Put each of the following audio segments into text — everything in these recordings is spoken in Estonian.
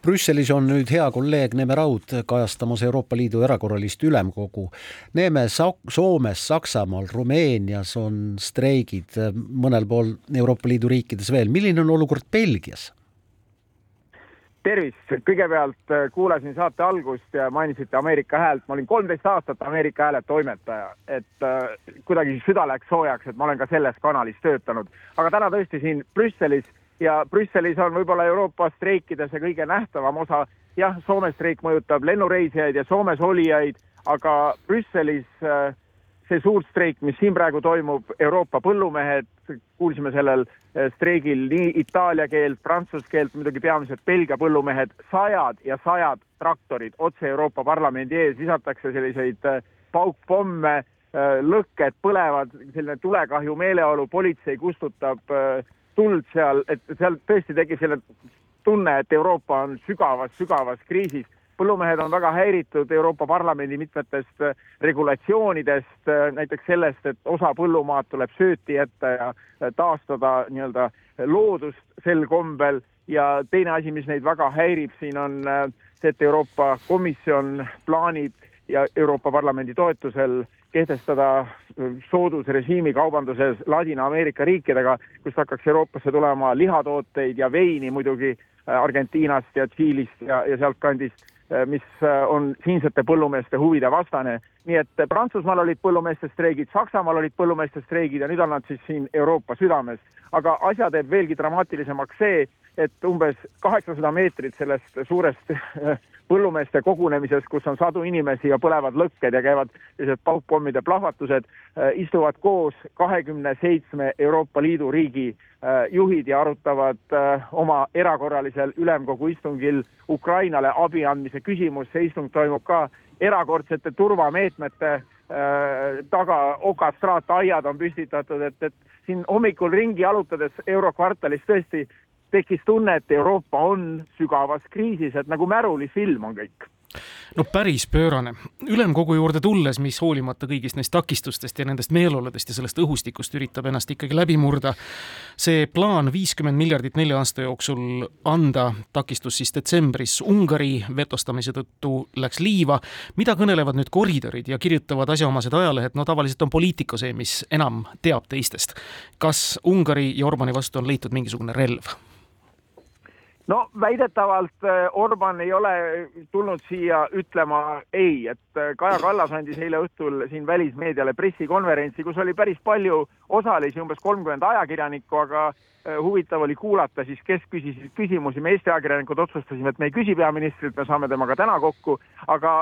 Brüsselis on nüüd hea kolleeg Neeme Raud kajastamas Euroopa Liidu erakorralist ülemkogu. Neeme Soomes, Saksamaal, Rumeenias on streigid, mõnel pool Euroopa Liidu riikides veel. milline on olukord Belgias? tervist, kõigepealt äh, kuulasin saate algust ja mainisite Ameerika Häält, ma olin kolmteist aastat Ameerika Hääle toimetaja, et äh, kuidagi süda läks soojaks, et ma olen ka selles kanalis töötanud. aga täna tõesti siin Brüsselis ja Brüsselis on võib-olla Euroopa streikide see kõige nähtavam osa. jah, Soome streik mõjutab lennureisijaid ja Soomes olijaid, aga Brüsselis äh, see suur streik, mis siin praegu toimub, Euroopa põllumehed, kuulsime sellel eh, streigil nii itaalia keelt, prantsuse keelt, muidugi peamiselt Belgia põllumehed, sajad ja sajad traktorid otse Euroopa Parlamendi ees, visatakse selliseid eh, paukpomme, lõkked põlevad, selline tulekahju meeleolu, politsei kustutab tuld seal, et seal tõesti tekib selline tunne, et Euroopa on sügavas-sügavas kriisis. Põllumehed on väga häiritud Euroopa Parlamendi mitmetest äh, regulatsioonidest, äh, näiteks sellest, et osa põllumaad tuleb sööti jätta ja äh, taastada nii-öelda loodust sel kombel. Ja teine asi, mis neid väga häirib siin on see, et Euroopa Komisjon plaanib ja Euroopa Parlamendi toetusel kehtestada soodusrežiimi kaubanduses Ladina-Ameerika riikidega, kust hakkaks Euroopasse tulema lihatooteid ja veini muidugi Argentiinast ja Tšiilist ja, ja sealtkandist Äh, mis äh, on siinsete põllumeeste huvide vastane. nii et äh, Prantsusmaal olid põllumeeste streigid, Saksamaal olid põllumeeste streigid ja nüüd on nad siis siin Euroopa südames. aga asja teeb veelgi dramaatilisemaks see, et umbes kaheksasada meetrit sellest suurest põllumeeste kogunemisest, kus on sadu inimesi ja põlevad lõkked ja käivad sellised paukpommide plahvatused, istuvad koos kahekümne seitsme Euroopa Liidu riigi juhid ja arutavad oma erakorralisel ülemkogu istungil Ukrainale abi andmise küsimus, see istung toimub ka erakordsete turvameetmete äh, taga, okastraataiad on püstitatud, et, et siin hommikul ringi jalutades Eurokvartalis tõesti tekkis tunne, et Euroopa on sügavas kriisis, et nagu märulifilm on kõik no päris pöörane. ülemkogu juurde tulles, mis hoolimata kõigist neist takistustest ja nendest meeleoludest ja sellest õhustikust üritab ennast ikkagi läbi murda, see plaan viiskümmend miljardit nelja aasta jooksul anda, takistus siis detsembris Ungari vetostamise tõttu läks liiva. mida kõnelevad nüüd koridorid ja kirjutavad asjaomased ajalehed, no tavaliselt on poliitika see, mis enam teab teistest. kas Ungari ja Orbani vastu on leitud mingisugune relv? No väidetavalt äh, Orban ei ole tulnud siia ütlema ei, et äh, Kaja Kallas andis eile õhtul siin välismeediale pressikonverentsi, kus oli päris palju osalisi, umbes kolmkümmend ajakirjanikku, aga äh, huvitav oli kuulata siis, kes küsisid küsimusi, me Eesti ajakirjanikud otsustasime, et me ei küsi peaministrilt, me saame temaga täna kokku, aga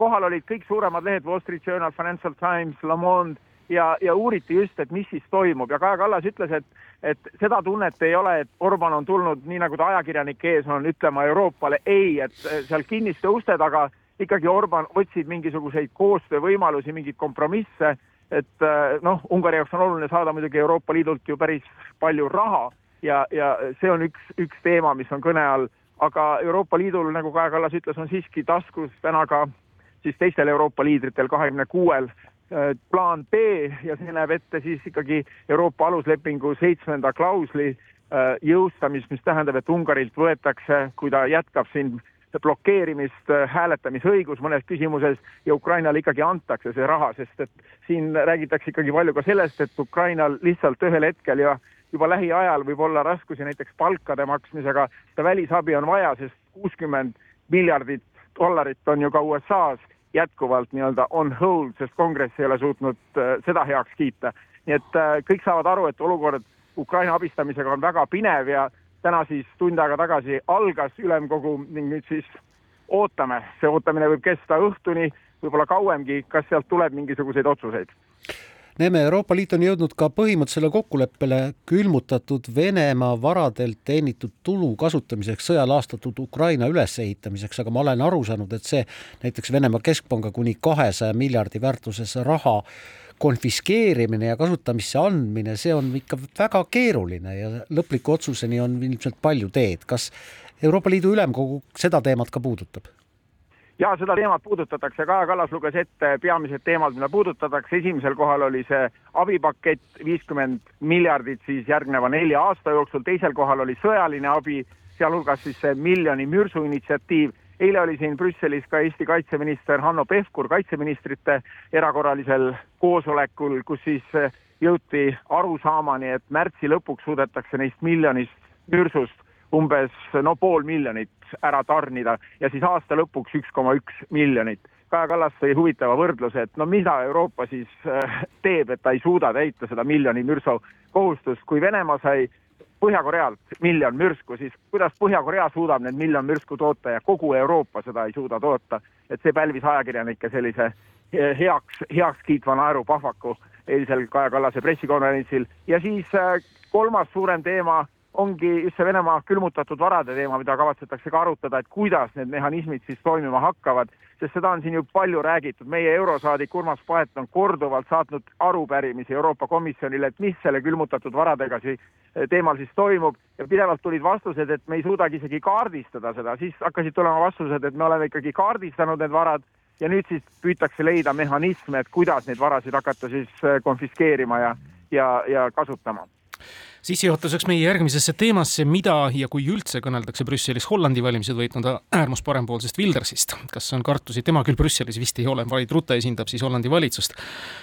kohal olid kõik suuremad lehed, Wall Street Journal, Financial Times, Le Monde ja, ja uuriti just, et mis siis toimub. Ja Kaja Kallas ütles, et, et seda tunnet ei ole, et Orban on tulnud, nii nagu ta ajakirjanike ees on, ütlema Euroopale ei, et seal kinniste uste taga ikkagi Orban otsib mingisuguseid koostöövõimalusi, mingeid kompromisse, et noh, Ungari jaoks on oluline saada muidugi Euroopa Liidult ju päris palju raha ja, ja see on üks, üks teema, mis on kõne all, aga Euroopa Liidul, nagu Kaja Kallas ütles, on siiski taskus täna ka siis teistel Euroopa liidritel, kahekümne kuuel plaan B ja see näeb ette siis ikkagi Euroopa aluslepingu seitsmenda klausli äh, jõustamist, mis tähendab, et Ungarilt võetakse, kui ta jätkab siin blokeerimist, äh, hääletamisõigus mõnes küsimuses ja Ukrainale ikkagi antakse see raha, sest et siin räägitakse ikkagi palju ka sellest, et Ukrainal lihtsalt ühel hetkel ja juba lähiajal võib olla raskusi näiteks palkade maksmisega, seda välisabi on vaja, sest kuuskümmend miljardit dollarit on ju ka USA-s jätkuvalt nii-öelda on hold, sest kongress ei ole suutnud äh, seda heaks kiita. nii et äh, kõik saavad aru, et olukord Ukraina abistamisega on väga pinev ja täna siis tund aega tagasi algas ülemkogu ning nüüd siis ootame, see ootamine võib kesta õhtuni, võib-olla kauemgi, kas sealt tuleb mingisuguseid otsuseid näeme, Euroopa Liit on jõudnud ka põhimõttelisele kokkuleppele külmutatud Venemaa varadelt teenitud tulu kasutamiseks sõja laastatud Ukraina ülesehitamiseks, aga ma olen aru saanud, et see näiteks Venemaa Keskpanga kuni kahesaja miljardi väärtuses raha konfiskeerimine ja kasutamisse andmine, see on ikka väga keeruline ja lõpliku otsuseni on ilmselt palju teed. kas Euroopa Liidu Ülemkogu seda teemat ka puudutab? Ja seda teemat puudutatakse, Kaja Kallas luges ette peamised teemad, mida puudutatakse, esimesel kohal oli see abipakett, viiskümmend miljardit siis järgneva nelja aasta jooksul, teisel kohal oli sõjaline abi, sealhulgas siis see miljoni mürsu initsiatiiv. eile oli siin Brüsselis ka Eesti kaitseminister Hanno Pevkur kaitseministrite erakorralisel koosolekul, kus siis jõuti arusaamani, et märtsi lõpuks suudetakse neist miljonist mürsust umbes no pool miljonit ära tarnida ja siis aasta lõpuks üks koma üks miljonit. Kaja Kallas tõi huvitava võrdluse, et no mida Euroopa siis äh, teeb, et ta ei suuda täita seda miljoni mürsu kohustust, kui Venemaa sai Põhja-Korealt miljon mürsku, siis kuidas Põhja-Korea suudab need miljon mürsku toota ja kogu Euroopa seda ei suuda toota, et see pälvis ajakirjanike sellise äh, heaks, heakskiitva naerupahvaku eilsel Kaja Kallase pressikonverentsil. Ja siis äh, kolmas suurem teema ongi just see Venemaa külmutatud varade teema, mida kavatsetakse ka arutada, et kuidas need mehhanismid siis toimima hakkavad, sest seda on siin ju palju räägitud, meie eurosaadik Urmas Paet on korduvalt saatnud arupärimisi Euroopa Komisjonile, et mis selle külmutatud varadega siis teemal siis toimub. Ja pidevalt tulid vastused, et me ei suudagi isegi kaardistada seda, siis hakkasid tulema vastused, et me oleme ikkagi kaardistanud need varad ja nüüd siis püütakse leida mehhanisme, et kuidas neid varasid hakata siis konfiskeerima ja, ja, ja kasutama sissejuhatuseks meie järgmisesse teemasse, mida ja kui üldse kõneldakse Brüsselis Hollandi valimised võitnud äärmus parempoolsest Wildersist. kas on kartusi, tema küll Brüsselis vist ei ole, vaid Rutte esindab siis Hollandi valitsust.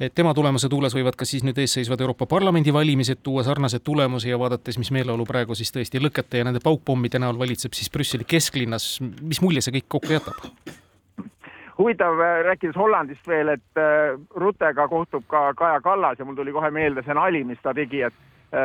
et tema tulemuse tuules võivad ka siis nüüd eesseisvad Euroopa Parlamendi valimised tuua sarnaseid tulemusi ja vaadates, mis meeleolu praegu siis tõesti lõkete ja nende paukpommide näol valitseb siis Brüsseli kesklinnas, mis mulje see kõik kokku jätab? huvitav, äh, rääkides Hollandist veel, et äh, Ruttega kohtub ka Kaja Kallas ja mul tuli kohe meelde see nali, mis ta tegi, et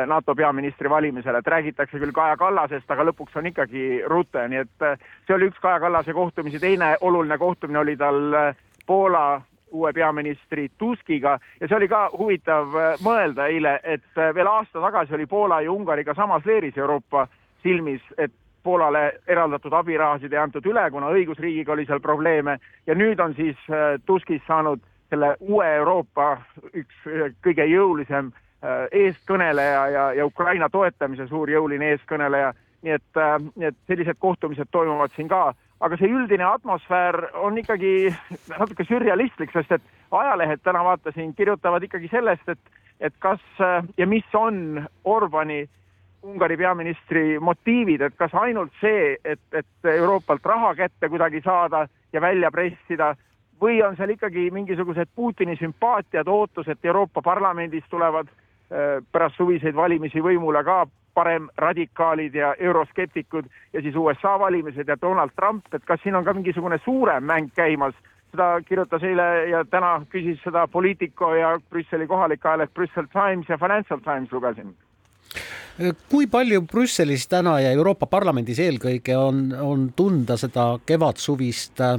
NATO peaministri valimisele, et räägitakse küll Kaja Kallasest, aga lõpuks on ikkagi Rutte, nii et äh, see oli üks Kaja Kallase kohtumisi, teine oluline kohtumine oli tal äh, Poola uue peaministri Tuskiga. Ja see oli ka huvitav mõelda eile, et veel aasta tagasi oli Poola ja Ungariga samas leeris Euroopa silmis, et Poolale eraldatud abirahasid ei antud üle, kuna õigusriigiga oli seal probleeme. Ja nüüd on siis Tuskist saanud selle uue Euroopa üks kõige jõulisem Äh, eestkõneleja ja, ja Ukraina toetamise suur jõuline eestkõneleja, nii et, äh, nii et sellised kohtumised toimuvad siin ka, aga see üldine atmosfäär on ikkagi natuke sürrealistlik, sest et ajalehed täna vaatasin, kirjutavad ikkagi sellest, et, et kas äh, ja mis on Orbani Ungari peaministri motiivid, et kas ainult see, et, et Euroopalt raha kätte kuidagi saada ja välja pressida või on seal ikkagi mingisugused Putini sümpaatiad, ootused Euroopa Parlamendis tulevad äh, Äh, pärast suviseid valimisi võimule ka paremradikaalid ja euroskeptikud ja siis USA valimised ja Donald Trump, et kas siin on ka mingisugune suurem mäng käimas, seda kirjutas eile ja täna küsis seda Politico ja Brüsseli kohalik ajaleht Brüssel Times ja Financial Times lugesin. Kui palju Brüsselis täna ja Euroopa Parlamendis eelkõige on, on tunda seda kevadsuvist äh,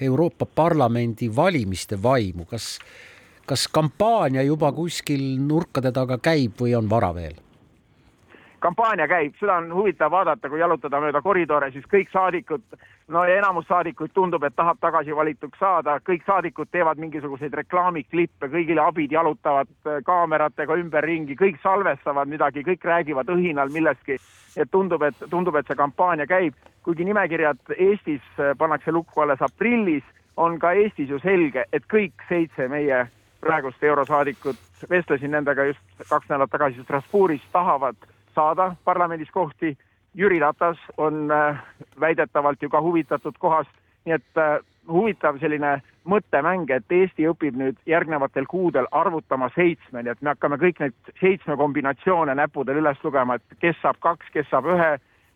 Euroopa Parlamendi valimiste vaimu, kas kas kampaania juba kuskil nurkade taga käib või on vara veel? kampaania käib, seda on huvitav vaadata, kui jalutada mööda koridore, siis kõik saadikud, no enamus saadikuid tundub, et tahab tagasi valituks saada, kõik saadikud teevad mingisuguseid reklaamiklippe, kõigile abid jalutavad äh, kaameratega ümberringi, kõik salvestavad midagi, kõik räägivad õhinal millestki. et tundub, et tundub, et see kampaania käib, kuigi nimekirjad Eestis äh, pannakse lukku alles aprillis, on ka Eestis ju selge, et kõik seitse meie praegust eurosaadikut, vestlesin nendega just kaks nädalat tagasi Strasbourgis, tahavad saada parlamendis kohti. Jüri Ratas on äh, väidetavalt ju ka huvitatud kohast, nii et äh, huvitav selline mõttemäng, et Eesti õpib nüüd järgnevatel kuudel arvutama seitsmeni, et me hakkame kõik neid seitsme kombinatsioone näppudel üles lugema, et kes saab kaks, kes saab ühe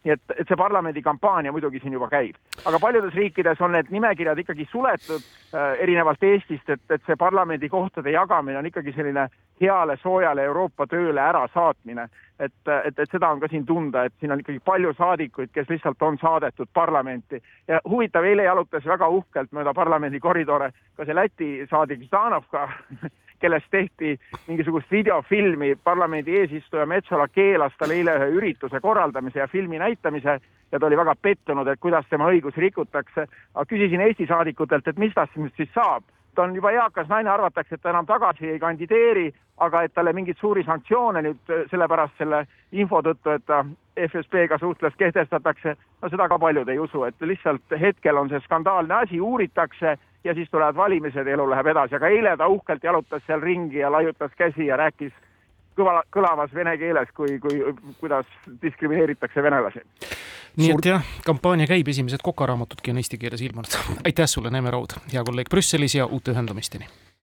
nii et, et see parlamendi kampaania muidugi siin juba käib. aga paljudes riikides on need nimekirjad ikkagi suletud äh, erinevalt Eestist, et, et see parlamendikohtade jagamine on ikkagi selline heale soojale Euroopa tööle ärasaatmine. et, et, et seda on ka siin tunda, et siin on ikkagi palju saadikuid, kes lihtsalt on saadetud parlamenti. ja huvitav, eile jalutas väga uhkelt mööda parlamendi koridore ka see Läti saadik Ždanovka kellest tehti mingisugust videofilmi, parlamendi eesistuja Metsola keelas talle eile ühe ürituse korraldamise ja filmi näitamise ja ta oli väga pettunud, et kuidas tema õigusi rikutakse. aga küsisin Eesti saadikutelt, et mis tast nüüd siis saab ta on juba eakas naine, arvatakse, et ta enam tagasi ei kandideeri, aga et talle mingeid suuri sanktsioone nüüd sellepärast selle info tõttu, et ta FSB-ga suhtles, kehtestatakse, no seda ka paljud ei usu, et lihtsalt hetkel on see skandaalne asi, uuritakse ja siis tulevad valimised ja elu läheb edasi, aga eile ta uhkelt jalutas seal ringi ja laiutas käsi ja rääkis kõva, kõlavas vene keeles, kui, kui, kuidas diskrimineeritakse venelasi. nii Suur- et jah, kampaania käib, esimesed kokaraamatudki on eesti keeles ilmunud. aitäh sulle, Neeme Raud, hea kolleeg Brüsselis ja uute ühendamisteni!